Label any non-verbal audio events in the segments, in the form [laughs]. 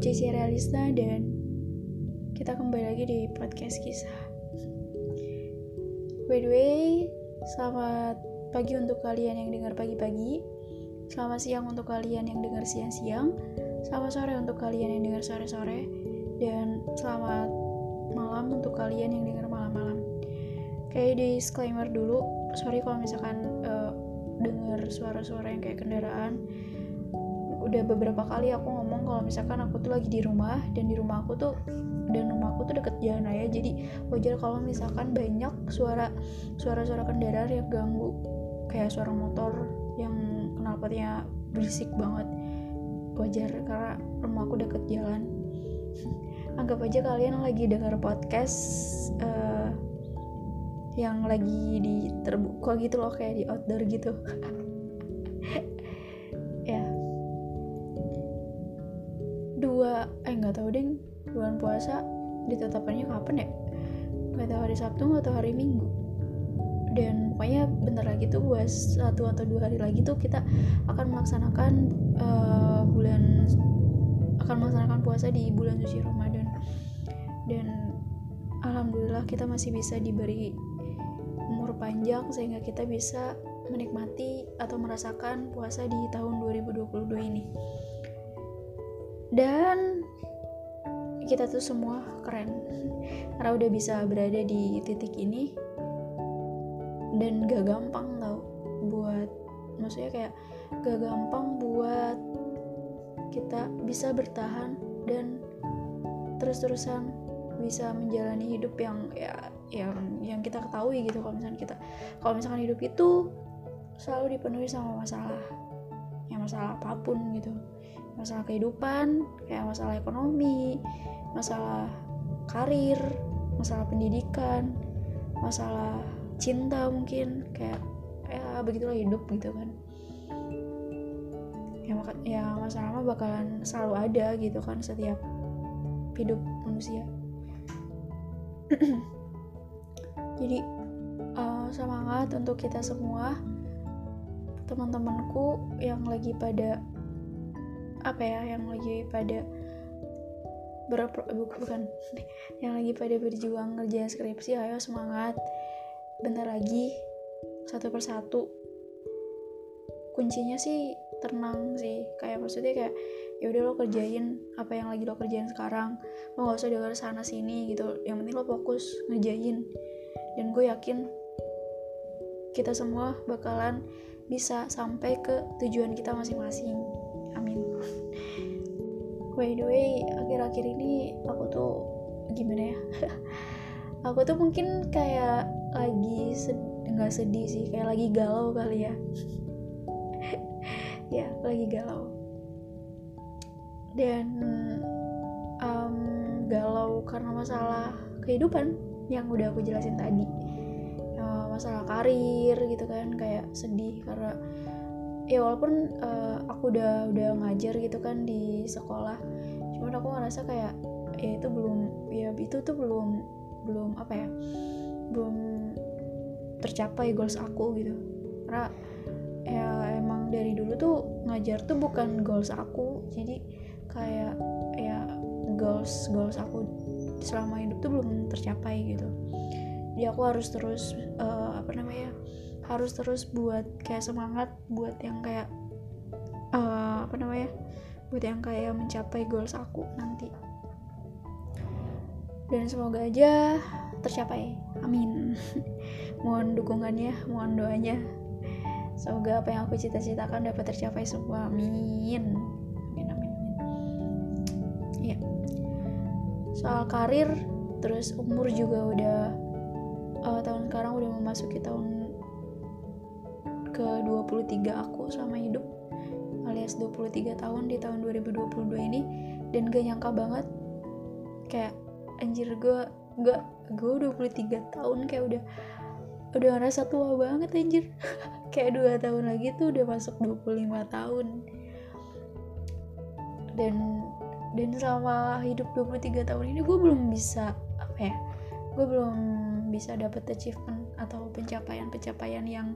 Cici Realista dan kita kembali lagi di podcast kisah. By the way, selamat pagi untuk kalian yang dengar pagi-pagi, selamat siang untuk kalian yang dengar siang-siang, selamat sore untuk kalian yang dengar sore-sore, dan selamat malam untuk kalian yang dengar malam-malam. Kayak disclaimer dulu, sorry kalau misalkan uh, dengar suara-suara yang kayak kendaraan udah beberapa kali aku ngomong kalau misalkan aku tuh lagi di rumah dan di rumah aku tuh dan rumah aku tuh deket jalan raya jadi wajar kalau misalkan banyak suara suara-suara kendaraan yang ganggu kayak suara motor yang knalpotnya berisik banget. Wajar karena rumah aku deket jalan. [laughs] Anggap aja kalian lagi dengar podcast uh, yang lagi di terbuka gitu loh kayak di outdoor gitu [laughs] nggak tahu deh bulan puasa ditetapannya kapan ya? Nggak tahu hari Sabtu nggak tahu hari Minggu. Dan pokoknya bentar lagi tuh buat satu atau dua hari lagi tuh kita akan melaksanakan uh, bulan akan melaksanakan puasa di bulan suci Ramadan. Dan alhamdulillah kita masih bisa diberi umur panjang sehingga kita bisa menikmati atau merasakan puasa di tahun 2022 ini. Dan kita tuh semua keren. Karena udah bisa berada di titik ini. Dan gak gampang tau buat maksudnya kayak gak gampang buat kita bisa bertahan dan terus-terusan bisa menjalani hidup yang ya yang yang kita ketahui gitu kalau misalnya kita kalau misalkan hidup itu selalu dipenuhi sama masalah ya masalah apa pun gitu. Masalah kehidupan kayak masalah ekonomi masalah karir masalah pendidikan masalah cinta mungkin kayak ya begitulah hidup gitu kan. Ya, ya masalah bakalan selalu ada gitu kan setiap hidup manusia. [clears throat] Jadi uh, semangat untuk kita semua teman-temanku yang lagi pada apa ya yang lagi pada berpro bukan yang lagi pada berjuang ngerjain skripsi ayo semangat. Bentar lagi satu persatu. Kuncinya sih tenang sih. Kayak maksudnya kayak ya udah lo kerjain apa yang lagi lo kerjain sekarang. Lo gak usah dengar sana sini gitu. Yang penting lo fokus ngerjain. Dan gue yakin kita semua bakalan bisa sampai ke tujuan kita masing-masing by the way akhir-akhir ini aku tuh gimana ya? [laughs] Aku tuh mungkin kayak lagi nggak sedih sih kayak lagi galau kali ya. [laughs] Ya lagi galau. Dan um, galau karena masalah kehidupan yang udah aku jelasin tadi. Masalah karir gitu kan kayak sedih karena ya walaupun uh, aku udah udah ngajar gitu kan di sekolah cuman aku ngerasa kayak ya itu belum ya itu tuh belum belum apa ya belum tercapai goals aku gitu. Karena ya emang dari dulu tuh ngajar tuh bukan goals aku jadi kayak ya goals goals aku selama hidup tuh belum tercapai gitu. Jadi aku harus terus uh, apa namanya harus terus buat kayak semangat buat yang kayak uh, apa namanya buat yang kayak mencapai goals aku nanti. Dan semoga aja tercapai. Amin. [laughs] Mohon dukungannya mohon doanya. Semoga apa yang aku cita-citakan dapat tercapai semua. Amin. Amin amin ya soal karir terus umur juga udah uh, tahun sekarang udah memasuki tahun ke 23 aku selama hidup alias 23 tahun di tahun 2022 ini dan gak nyangka banget kayak anjir gue gak gue 23 tahun kayak udah udah ngerasa tua banget anjir. [laughs] Kayak dua tahun lagi tuh udah masuk 25 tahun. Dan dan selama hidup 23 tahun ini gue belum bisa apa ya gue belum bisa dapet achievement atau pencapaian-pencapaian yang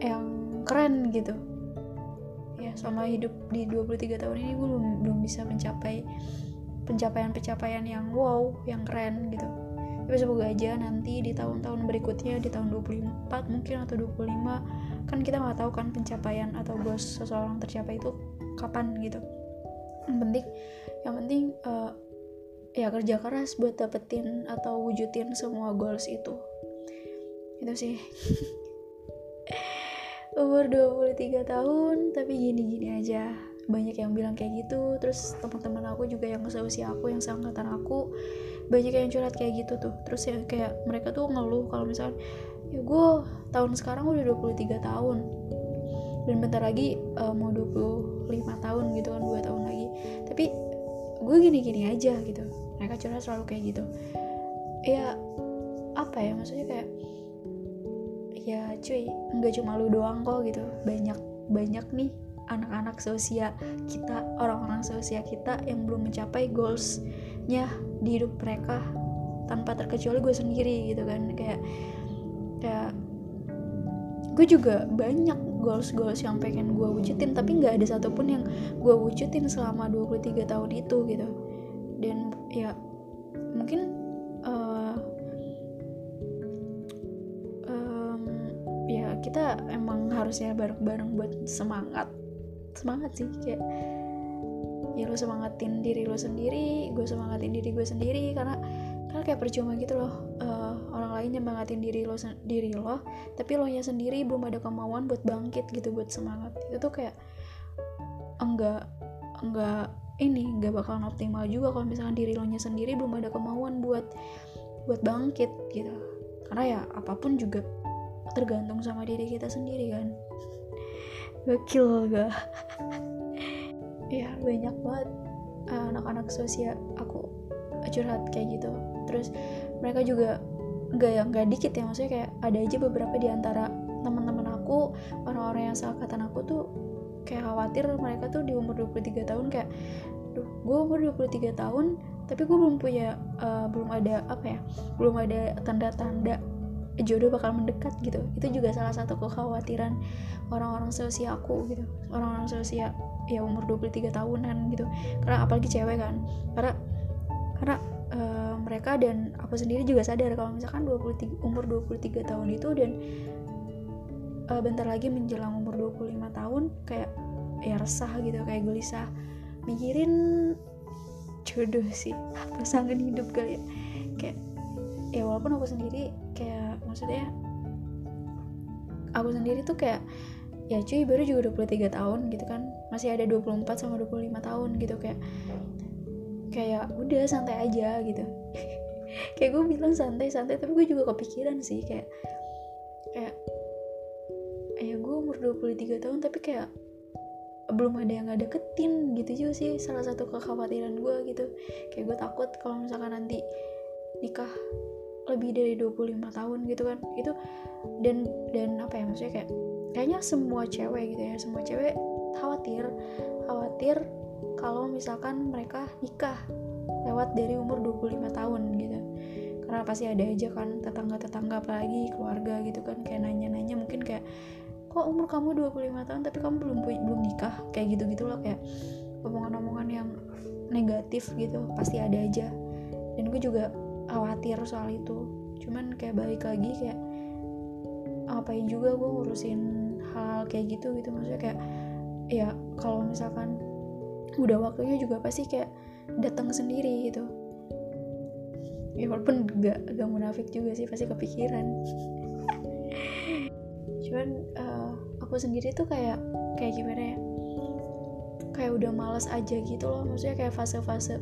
yang keren gitu. Ya sama hidup di 23 tahun ini gue belum belum bisa mencapai pencapaian-pencapaian yang wow yang keren gitu. Tapi semoga aja nanti di tahun-tahun berikutnya di tahun 24 mungkin atau 25 kan kita nggak tahu kan pencapaian atau goals seseorang tercapai itu kapan gitu. Yang penting yang penting uh, ya kerja keras buat dapetin atau wujudin semua goals itu. Itu sih [laughs] umur 23 tahun tapi gini-gini aja. Banyak yang bilang kayak gitu terus teman-teman aku juga yang seusia aku yang seangkatan aku banyak yang curhat kayak gitu tuh. Terus ya kayak mereka tuh ngeluh kalau misalnya ya gue tahun sekarang udah 23 tahun dan bentar lagi uh, mau 25 tahun gitu kan dua tahun lagi. Tapi gue gini-gini aja gitu. Mereka curhat selalu kayak gitu. Ya apa ya maksudnya kayak ya cuy nggak cuma lu doang kok gitu. Banyak banyak nih anak-anak seusia kita orang-orang seusia kita yang belum mencapai goalsnya di hidup mereka tanpa terkecuali gue sendiri gitu kan. Kayak kayak gue juga banyak goals-goals yang pengen gue wujudin tapi nggak ada satupun yang gue wujudin selama 23 tahun itu gitu. Dan ya mungkin kita emang harusnya bareng-bareng buat semangat. Semangat sih kayak ya lo semangatin diri lo sendiri gue semangatin diri gue sendiri karena karena kayak percuma gitu loh. Uh, orang lain nyemangatin diri lo diri lo tapi lo nya sendiri belum ada kemauan buat bangkit gitu buat semangat. Itu tuh kayak enggak enggak ini enggak bakalan optimal juga kalau misalkan diri lo nya sendiri belum ada kemauan buat buat bangkit gitu. Karena ya apa pun juga tergantung sama diri kita sendiri kan? Gokil gak? Ya banyak banget eh, anak-anak sosial aku curhat kayak gitu. Terus mereka juga nggak yang nggak dikit ya maksudnya kayak ada aja beberapa di antara teman-teman aku orang-orang yang seangkatan aku tuh kayak khawatir mereka tuh di umur 23 tahun kayak duh gue umur 23 tahun tapi gue belum punya uh, belum ada apa ya belum ada tanda-tanda jodoh bakal mendekat gitu. Itu juga salah satu kekhawatiran orang-orang seusia aku gitu. Orang-orang seusia ya umur 23 tahunan gitu. Karena apalagi cewek kan. Karena karena uh, mereka dan aku sendiri juga sadar kalau misalkan 23 umur 23 tahun itu dan uh, bentar lagi menjelang umur 25 tahun kayak ya resah gitu kayak gelisah. Mikirin jodoh sih. [laughs] Pasangan hidup kali ya kayak ya walaupun aku sendiri kayak maksudnya aku sendiri tuh kayak ya cuy baru juga 23 tahun gitu kan. Masih ada 24 sama 25 tahun gitu kayak kayak udah santai aja gitu. [laughs] Kayak gue bilang santai-santai tapi gue juga kepikiran sih kayak kayak ya gue umur 23 tahun tapi kayak belum ada yang ada deketin gitu juga sih salah satu kekhawatiran gue gitu. Kayak gue takut kalau misalkan nanti nikah lebih dari 25 tahun gitu kan. Itu dan dan apa ya maksudnya kayak kayaknya semua cewek gitu ya semua cewek khawatir khawatir kalau misalkan mereka nikah lewat dari umur 25 tahun gitu. Karena pasti ada aja kan tetangga-tetangga apalagi keluarga gitu kan kayak nanya-nanya mungkin kayak kok umur kamu 25 tahun tapi kamu belum belum nikah? Kayak gitu-gitu loh kayak omongan-omongan yang negatif gitu pasti ada aja. Dan gue juga khawatir soal itu. Cuman kayak balik lagi kayak ngapain juga gue ngurusin hal, kayak gitu gitu. Maksudnya kayak ya kalau misalkan udah waktunya juga pasti kayak datang sendiri gitu. Ya walaupun gak, gak munafik juga sih pasti kepikiran. [laughs] Cuman uh, aku sendiri tuh kayak kayak gimana ya? Kayak udah males aja gitu loh. Maksudnya kayak fase-fase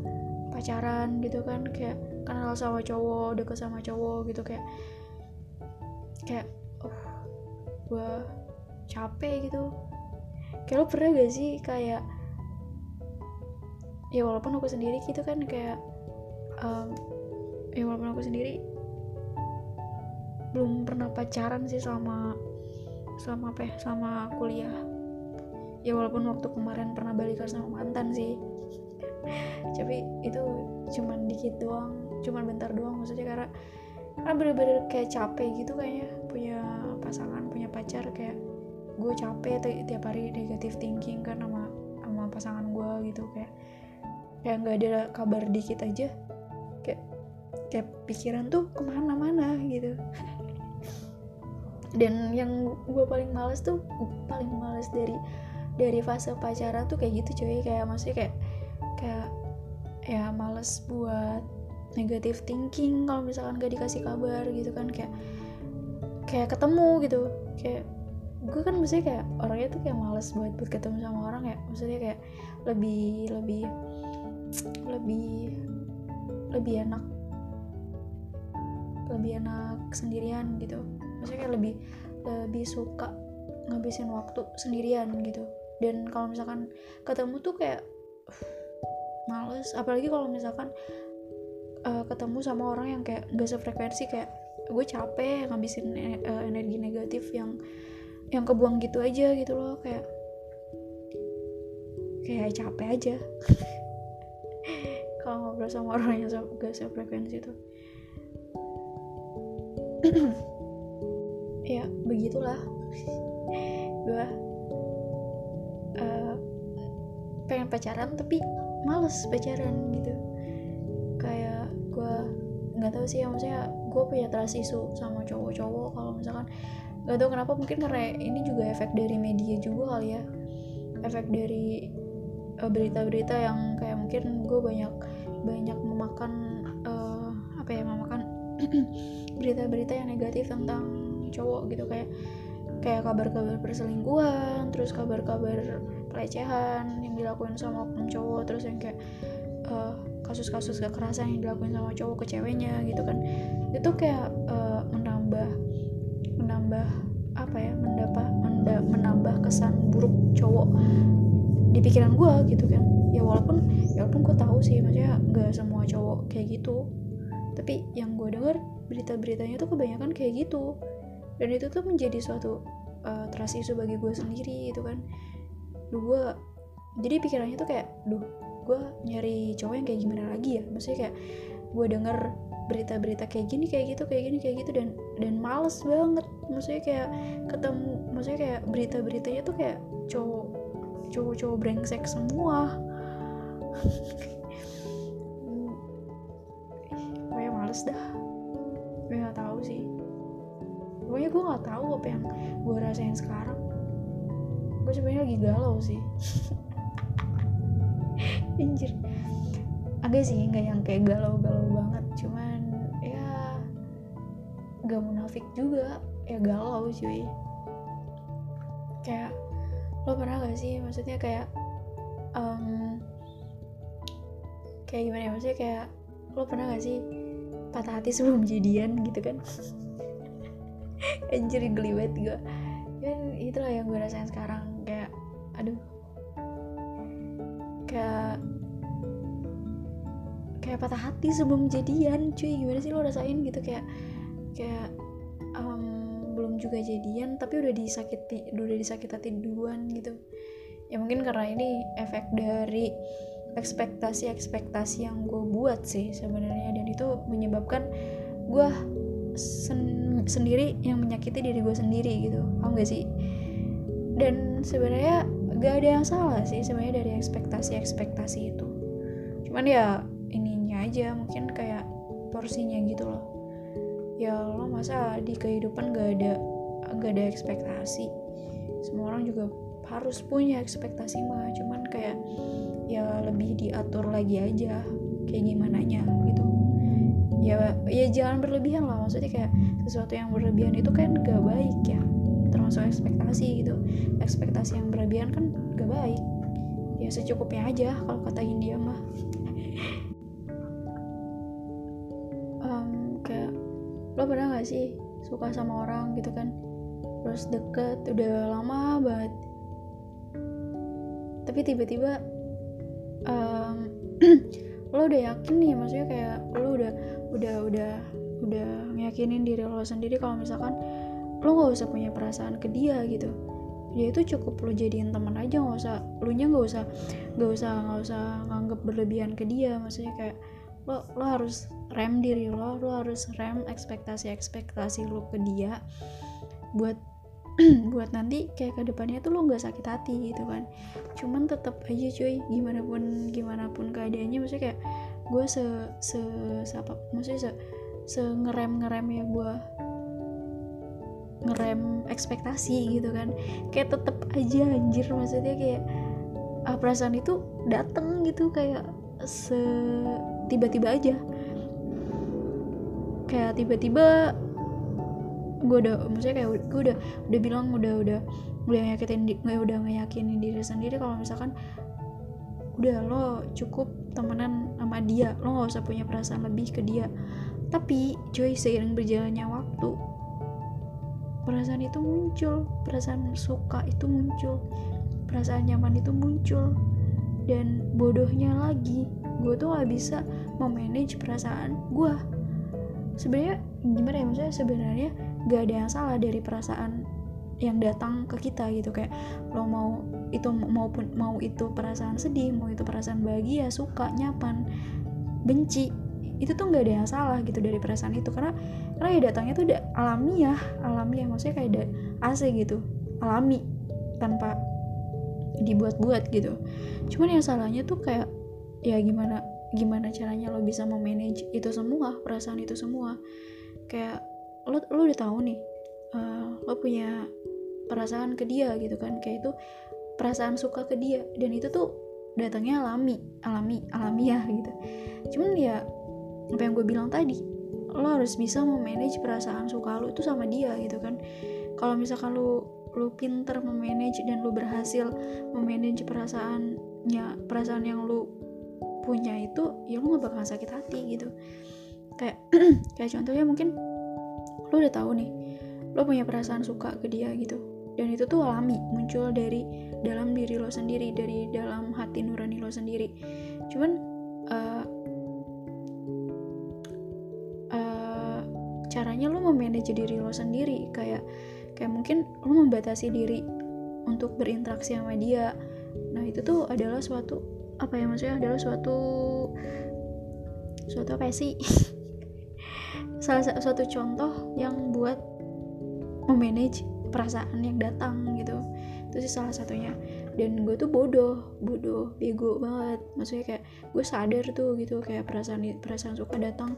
pacaran gitu kan kayak kenal sama cowok deket sama cowok gitu kayak kayak oh gue capek gitu. Kayak lo pernah gak sih kayak ya walaupun aku sendiri gitu kan kayak um, ya walaupun aku sendiri belum pernah pacaran sih selama selama apa ya selama kuliah. Ya walaupun waktu kemarin pernah balikan sama mantan sih. [laughs] Tapi itu cuman dikit doang cuman bentar doang maksudnya karena karena bener-bener kayak capek gitu kayaknya punya pasangan punya pacar kayak gue capek tiap hari negatif thinking kan sama sama pasangan gue gitu kayak kayak nggak ada kabar dikit aja kayak kayak pikiran tuh ke mana-mana gitu. [laughs] Dan yang gue paling males tuh paling males dari dari fase pacaran tuh kayak gitu cuy kayak maksudnya kayak kayak ya males buat negatif thinking kalau misalkan gak dikasih kabar gitu kan kayak kayak ketemu gitu. Kayak gue kan maksudnya kayak orangnya tuh kayak males buat buat ketemu sama orang ya. Maksudnya kayak lebih lebih lebih lebih enak lebih enak sendirian gitu. Maksudnya kayak lebih lebih suka ngabisin waktu sendirian gitu. Dan kalau misalkan ketemu tuh kayak uh, males. Apalagi kalau misalkan uh, ketemu sama orang yang kayak gak sefrekuensi kayak gue capek ngabisin uh, energi negatif yang yang kebuang gitu aja gitu loh kayak kayak capek aja. [laughs] Kalau ngobrol sama orang yang gak sefrekuensi tuh. [clears throat] Ya begitulah. [laughs] Gue uh, pengen pacaran tapi males pacaran gitu nggak tahu sih ya maksudnya gue punya trust isu sama cowok-cowok kalau misalkan nggak tahu kenapa mungkin karena ini juga efek dari media juga kali ya. Efek dari uh, berita-berita yang kayak mungkin gue banyak banyak memakan uh, apa ya memakan [clears throat] berita-berita yang negatif tentang cowok gitu. Kayak kayak kabar-kabar perselingkuhan terus kabar-kabar pelecehan yang dilakuin sama cowok terus yang kayak uh, kasus-kasus kekerasan yang dilakuin sama cowok ke ceweknya gitu kan. Itu kayak uh, menambah menambah apa ya mendapat menambah kesan buruk cowok di pikiran gue gitu kan. Ya walaupun ya walaupun gue tahu sih maksudnya gak semua cowok kayak gitu. Tapi yang gue denger berita-beritanya tuh kebanyakan kayak gitu. Dan itu tuh menjadi suatu uh, trust issue bagi gue sendiri gitu kan. Gue jadi pikirannya tuh kayak duh gue nyari cowok yang kayak gimana lagi ya. Maksudnya kayak gue denger berita-berita kayak gini kayak gitu kayak gini kayak gitu dan dan males banget. Maksudnya kayak ketemu maksudnya kayak berita-beritanya tuh kayak cowok cowok-cowok brengsek semua. [laughs] Pokoknya males dah. Gue gak tahu sih. Pokoknya gue nggak tahu apa yang gue rasain sekarang. Gue sebenarnya lagi galau sih [laughs] anjir. Agak sih nggak yang kayak galau-galau banget. Cuman ya gak munafik juga. Ya galau cuy. Kayak lo pernah gak sih? Maksudnya kayak um, kayak gimana ya? Maksudnya kayak lo pernah gak sih patah hati sebelum jadian gitu kan? [laughs] Anjir geli banget gue kan itulah yang gue rasain sekarang. Kayak aduh kayak kayak patah hati sebelum jadian cuy. Gimana sih lo rasain gitu? Kayak kayak um, belum juga jadian tapi udah disakiti udah disakiti duluan gitu. Ya mungkin karena ini efek dari ekspektasi-ekspektasi yang gue buat sih sebenarnya. Dan itu menyebabkan gue sen sendiri yang menyakiti diri gue sendiri gitu. Paham gak sih? Dan sebenarnya gak ada yang salah sih sebenarnya dari ekspektasi-ekspektasi itu. Cuman ya ininya aja mungkin kayak porsinya gitu loh. Ya lo masa di kehidupan gak ada gak ada ekspektasi. Semua orang juga harus punya ekspektasi mah cuman kayak ya lebih diatur lagi aja kayak gimana nya gitu. Ya ya jangan berlebihan lah maksudnya kayak sesuatu yang berlebihan itu kan gak baik ya termasuk ekspektasi gitu. Ekspektasi yang berlebihan kan gak baik. Ya secukupnya aja kalau kata India mah. [laughs] Um, kayak lo pernah gak sih suka sama orang gitu kan? Terus deket udah lama banget. Tapi tiba-tiba um, [clears throat] lo udah yakin nih maksudnya kayak lo udah udah udah udah meyakinin diri lo sendiri kalau misalkan lo nggak usah punya perasaan ke dia gitu. Dia itu cukup lo jadiin teman aja nggak usah lu nya nggak usah nggak usah nggak usah nganggep berlebihan ke dia. Maksudnya kayak lo lo harus rem diri lo lo harus rem ekspektasi ekspektasi lo ke dia buat [clears throat] buat nanti kayak ke depannya tuh lo nggak sakit hati gitu kan. Cuman tetap aja cuy gimana pun gimana pun keadaannya maksudnya kayak gue se se, se apa maksudnya se se ngerem ngerem ya gue ngerem ekspektasi gitu kan. Kayak tetep aja anjir. Maksudnya kayak ah, perasaan itu dateng gitu kayak se tiba-tiba aja. Kayak tiba-tiba gue udah maksudnya kayak gue udah udah bilang udah udah udah nyakitin gue udah ngeyakinin diri sendiri kalau misalkan udah lo cukup temenan sama dia. Lo nggak usah punya perasaan lebih ke dia. Tapi cuy seiring berjalannya waktu perasaan itu muncul perasaan suka itu muncul perasaan nyaman itu muncul. Dan bodohnya lagi gue tuh gak bisa memanage perasaan gue sebenarnya gimana ya maksudnya sebenarnya gak ada yang salah dari perasaan yang datang ke kita gitu. Kayak lo mau itu maupun mau itu perasaan sedih mau itu perasaan bahagia suka nyaman benci itu tuh nggak ada yang salah gitu dari perasaan itu. Karena karena ya datangnya tuh udah alamiah alamiah maksudnya kayak ada AC gitu alami tanpa dibuat-buat gitu. Cuman yang salahnya tuh kayak ya gimana gimana caranya lo bisa memanage itu semua perasaan itu semua. Kayak lo lo udah tahu nih uh, lo punya perasaan ke dia gitu kan. Kayak itu perasaan suka ke dia. Dan itu tuh datangnya alami alami alamiah gitu. Cuman ya apa yang gue bilang tadi lo harus bisa memanage perasaan suka lo itu sama dia gitu kan. Kalau misalkan lo lo pinter memanage dan lo berhasil memanage perasaannya perasaan yang lo punya itu ya lo gak bakal sakit hati gitu. Kayak [clears throat] kayak contohnya mungkin lo udah tahu nih lo punya perasaan suka ke dia gitu. Dan itu tuh alami muncul dari dalam diri lo sendiri dari dalam hati nurani lo sendiri. Cuman uh, caranya lo memanage diri lo sendiri. Kayak kayak mungkin lo membatasi diri untuk berinteraksi sama dia. Nah itu tuh adalah suatu apa ya maksudnya? Adalah suatu suatu apa sih? [laughs] Salah satu contoh yang buat memanage perasaan yang datang gitu. Itu sih salah satunya. Dan gue tuh bodoh bodoh bego banget. Maksudnya kayak gue sadar tuh gitu kayak perasaan perasaan suka datang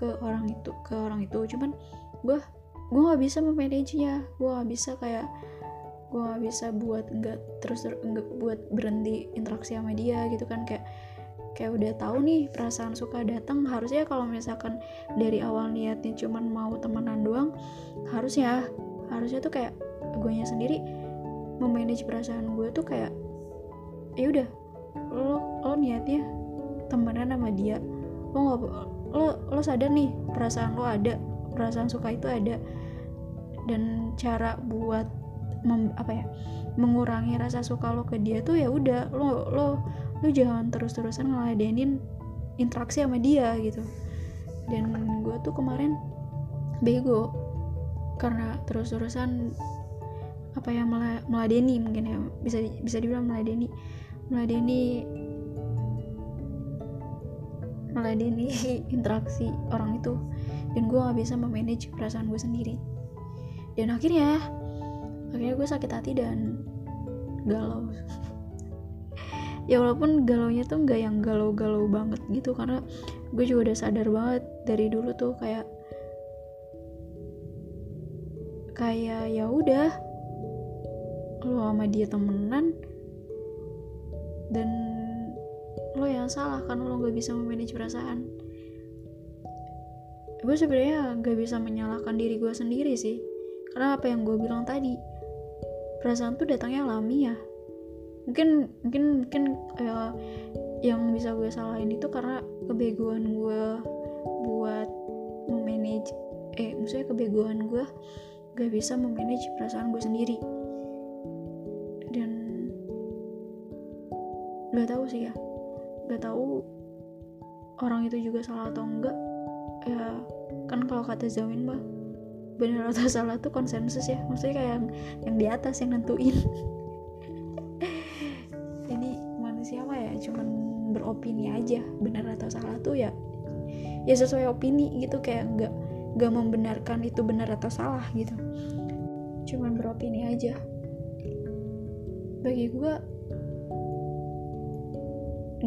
ke orang itu ke orang itu. Cuman gue gue gak bisa memanage nya. Gue gak bisa kayak gue gak bisa buat nggak terus nggak buat berhenti interaksi sama dia gitu kan. Kayak kayak udah tahu nih perasaan suka datang harusnya kalau misalkan dari awal niatnya cuman mau temenan doang harusnya harusnya tuh kayak gue sendiri memanage perasaan gue tuh kayak ya udah lo lo niatnya temenan sama dia. Lo nggak lo lo sadar nih perasaan lo ada perasaan suka itu ada. Dan cara buat mem, apa ya mengurangi rasa suka lo ke dia tuh ya udah lo lo lu jangan terus-terusan ngeladenin interaksi sama dia gitu. Dan gue tuh kemarin bego karena terus-terusan apa ya meladeni mungkin ya bisa bisa dibilang meladeni. Meladeni meladeni [laughs] interaksi orang itu. Dan gue gak bisa memanage perasaan gue sendiri. Dan akhirnya akhirnya gue sakit hati dan galau. [laughs] Ya walaupun galaunya tuh nggak yang galau-galau banget gitu karena gue juga udah sadar banget dari dulu tuh kayak kayak ya udah lo sama dia temenan dan lo yang salah karena lo gak bisa memanage perasaan. Gue sebenarnya gak bisa menyalahkan diri gue sendiri sih. Karena apa yang gue bilang tadi perasaan tuh datangnya alami ya mungkin mungkin mungkin uh, yang bisa gue salahin itu karena kebegoan gue buat memanage eh maksudnya kebegoan gue gak bisa memanage perasaan gue sendiri. Dan gak tahu sih ya gak tahu orang itu juga salah atau enggak. Ya kan kalau kata Zawin mah benar atau [laughs] salah tuh konsensus ya. Maksudnya kayak yang yang di atas yang nentuin. [laughs] Cuman beropini aja. Benar atau salah tuh ya ya sesuai opini gitu. Kayak nggak nggak membenarkan itu benar atau salah gitu. Cuman beropini aja. Bagi gue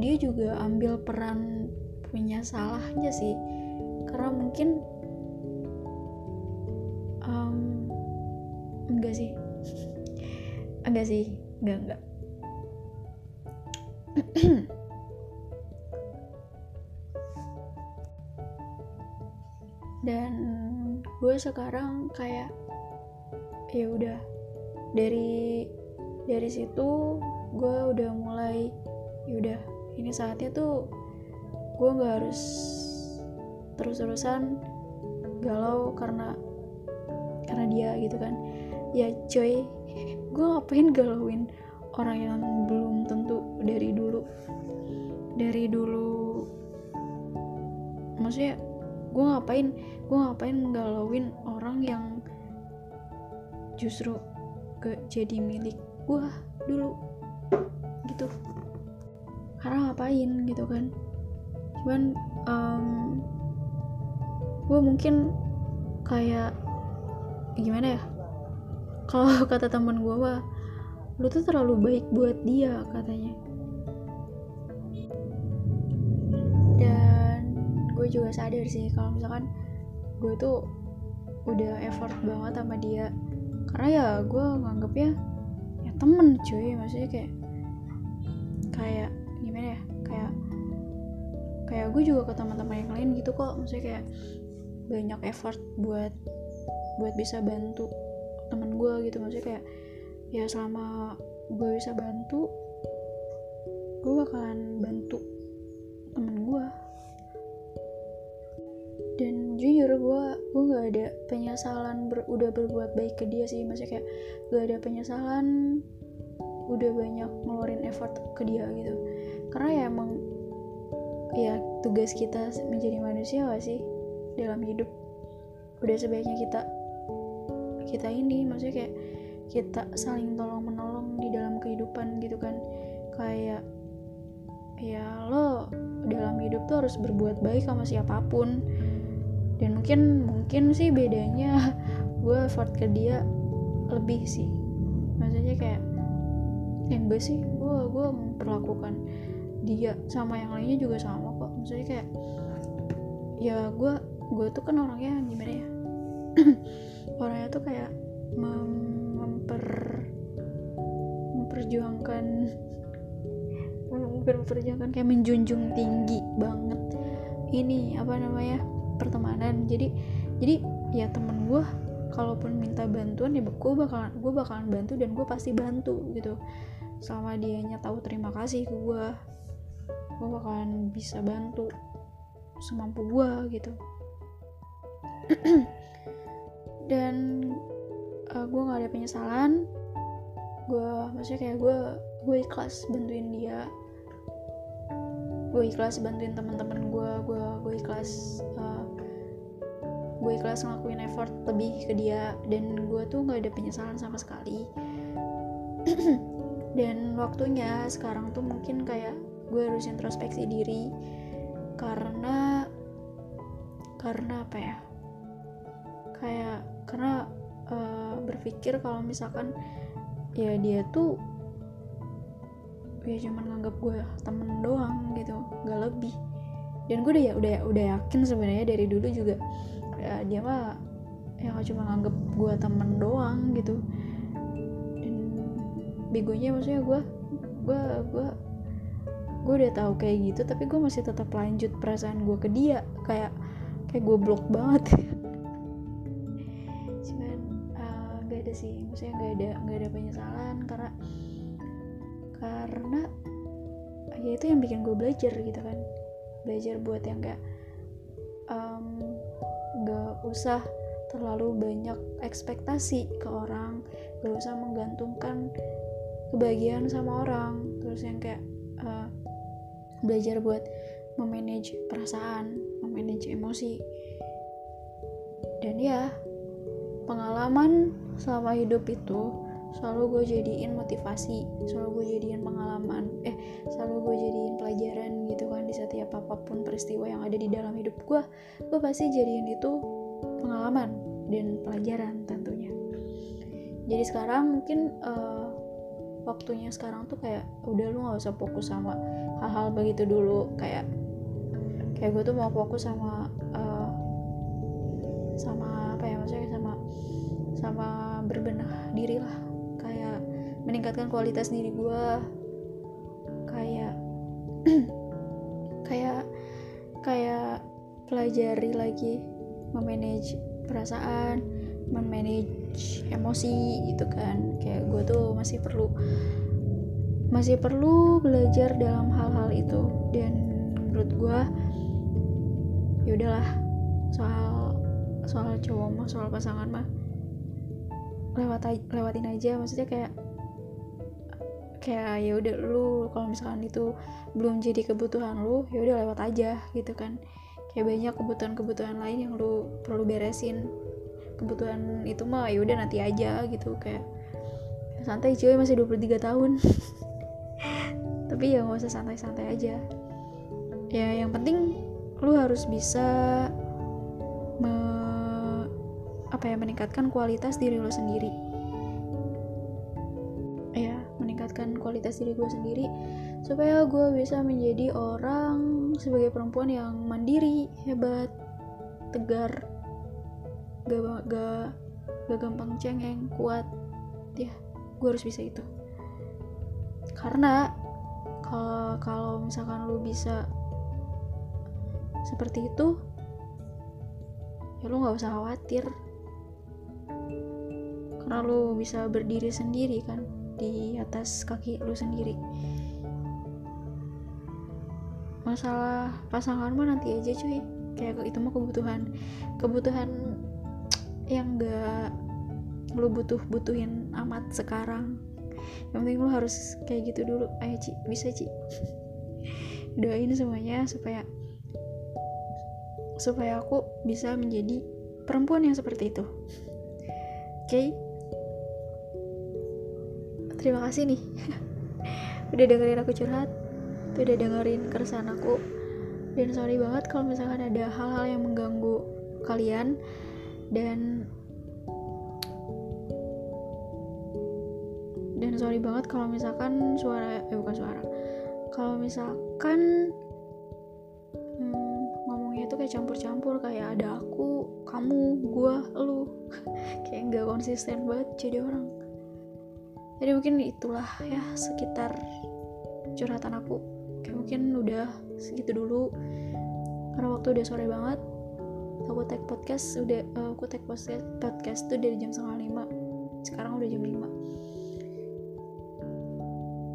dia juga ambil peran punya salahnya sih. Karena mungkin um, enggak sih. [laughs] Enggak sih enggak enggak. [clears throat] Dan gue sekarang kayak ya udah. Dari dari situ gue udah mulai ini saatnya tuh gue nggak harus terus-terusan galau karena karena dia gitu kan. Ya coy [laughs] gue ngapain galauin orang yang belum tentu dari dulu? Dari dulu maksudnya gue ngapain gue ngapain galauin orang yang justru gak jadi milik gue dulu? Gitu karena ngapain? gitu kan. Cuman um, gue mungkin kayak gimana ya? Kalau [laughs] kata teman gue mah lu tuh terlalu baik buat dia katanya. Dan gue juga sadar sih kalau misalkan gue tuh udah effort banget sama dia. Karena ya gue nganggepnya ya temen cuy. Maksudnya kayak kayak gimana ya kayak kayak gue juga ke teman-teman yang lain gitu kok. Maksudnya kayak banyak effort buat buat bisa bantu temen gue gitu. Maksudnya kayak ya selama gue bisa bantu gue bakalan bantu temen gue. Dan jujur gue gue nggak ada penyesalan ber, udah berbuat baik ke dia sih. Maksudnya kayak gak ada penyesalan udah banyak ngeluarin effort ke dia gitu karena ya emang ya tugas kita menjadi manusia gak sih dalam hidup? Udah sebaiknya kita kita ini maksudnya kayak kita saling tolong menolong di dalam kehidupan gitu kan. Kayak ya lo dalam hidup tuh harus berbuat baik sama siapa pun. Dan mungkin mungkin sih bedanya [laughs] gue effort ke dia lebih sih. Maksudnya kayak yang gue sih gue gue memperlakukan dia sama yang lainnya juga sama kok. Maksudnya kayak ya gue gue tuh kan orangnya gimana ya? [clears throat] Orangnya tuh kayak mem memper memperjuangkan [laughs] memperjuangkan kayak menjunjung tinggi banget ini apa namanya pertemanan. Jadi jadi ya temen gue kalaupun minta bantuan ya gue bakalan gue bakalan bantu dan gue pasti bantu gitu. Selama dianya tahu terima kasih ke gue gue bakalan bisa bantu semampu gue gitu. [clears throat] Dan uh, gue nggak ada penyesalan. Gue maksudnya kayak gue gue ikhlas bantuin dia. Gue ikhlas bantuin teman-teman gue gue gue ikhlas uh, gue ikhlas ngelakuin effort lebih ke dia. Dan gue tuh nggak ada penyesalan sama sekali. [clears throat] Dan waktunya sekarang tuh mungkin kayak gue harus introspeksi diri karena karena apa ya? Kayak karena uh, berpikir kalau misalkan ya dia tuh ya cuman nganggap gue temen doang gitu nggak lebih. Dan gue udah ya udah udah yakin sebenarnya dari dulu juga ya dia mah ya cuma nganggap gue temen doang gitu. Dan begonya maksudnya gue gue gue gue udah tahu kayak gitu tapi gue masih tetap lanjut perasaan gue ke dia. Kayak kayak gue blok banget. [laughs] Cuman uh, gak ada sih. Maksudnya gak ada gak ada penyesalan karena karena ya itu yang bikin gue belajar gitu kan. Belajar buat yang gak um, gak usah terlalu banyak ekspektasi ke orang gak usah menggantungkan kebahagiaan sama orang. Terus yang kayak uh, belajar buat memanage perasaan memanage emosi. Dan ya pengalaman selama hidup itu selalu gue jadiin motivasi selalu gue jadiin pengalaman eh selalu gue jadiin pelajaran gitu kan di setiap apa pun peristiwa yang ada di dalam hidup gue gue pasti jadiin itu pengalaman dan pelajaran tentunya. Jadi sekarang mungkin uh, waktunya sekarang tuh kayak udah lu nggak usah fokus sama hal-hal begitu dulu. Kayak kayak gue tuh mau fokus sama uh, sama apa ya maksudnya sama sama berbenah diri lah. Kayak meningkatkan kualitas diri gue kayak [clears throat] kayak kayak pelajari lagi memanage perasaan memanage emosi gitu kan. Kayak gue tuh masih perlu masih perlu belajar dalam hal-hal itu. Dan menurut gue ya udahlah soal soal cowok mah soal pasangan mah lewat lewatin aja. Maksudnya kayak kayak ya udah lu kalau misalkan itu belum jadi kebutuhan lu ya udah lewat aja gitu kan. Kayak banyak kebutuhan-kebutuhan lain yang lu perlu beresin kebutuhan itu mah ya udah nanti aja gitu kayak santai cuy masih 23 tahun. [laughs] Tapi ya nggak usah santai-santai aja. Ya yang penting lu harus bisa me, apa ya meningkatkan kualitas diri lu sendiri. Ya meningkatkan kualitas diri gue sendiri supaya gue bisa menjadi orang sebagai perempuan yang mandiri hebat tegar gak gak gak gampang cengeng kuat. Ya gue harus bisa itu. Karena kalau kalau misalkan lu bisa seperti itu ya lu nggak usah khawatir. Karena lu bisa berdiri sendiri kan di atas kaki lu sendiri. Masalah pasangan mah nanti aja cuy. Kayak itu mah kebutuhan kebutuhan yang gak lu butuh butuhin amat sekarang. Yang penting lu harus kayak gitu dulu. Ayo Ci. Bisa Ci. [laughs] Doain semuanya supaya supaya aku bisa menjadi perempuan yang seperti itu. Oke? Okay? terima kasih nih. [laughs] Udah dengerin aku curhat. Udah dengerin keresahan aku. Dan sorry banget kalau misalkan ada hal-hal yang mengganggu kalian dan dan sorry banget kalau misalkan suara eh bukan suara. Kalau misalkan hmm, ngomongnya itu kayak campur-campur kayak ada aku kamu gua lu. [laughs] Kayak nggak konsisten banget jadi orang. Jadi mungkin itulah ya sekitar curhatan aku. Kayak mungkin udah segitu dulu. Karena waktu udah sore banget aku tag podcast udah uh, aku tag podcast podcast tuh dari jam setengah lima. Sekarang udah jam lima.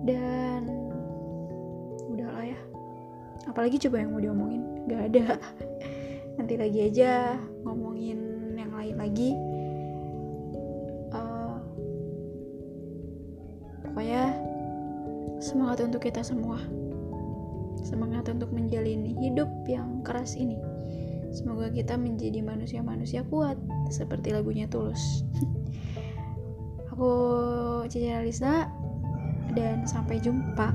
Dan udahlah ya. Apalagi coba yang mau diomongin. Gak ada. [laughs] Nanti lagi aja ngomongin yang lain lagi. Uh, pokoknya semangat untuk kita semua. Semangat untuk menjalani hidup yang keras ini Semoga kita menjadi manusia-manusia kuat seperti lagunya Tulus. [laughs] Aku Cici Alisa dan sampai jumpa.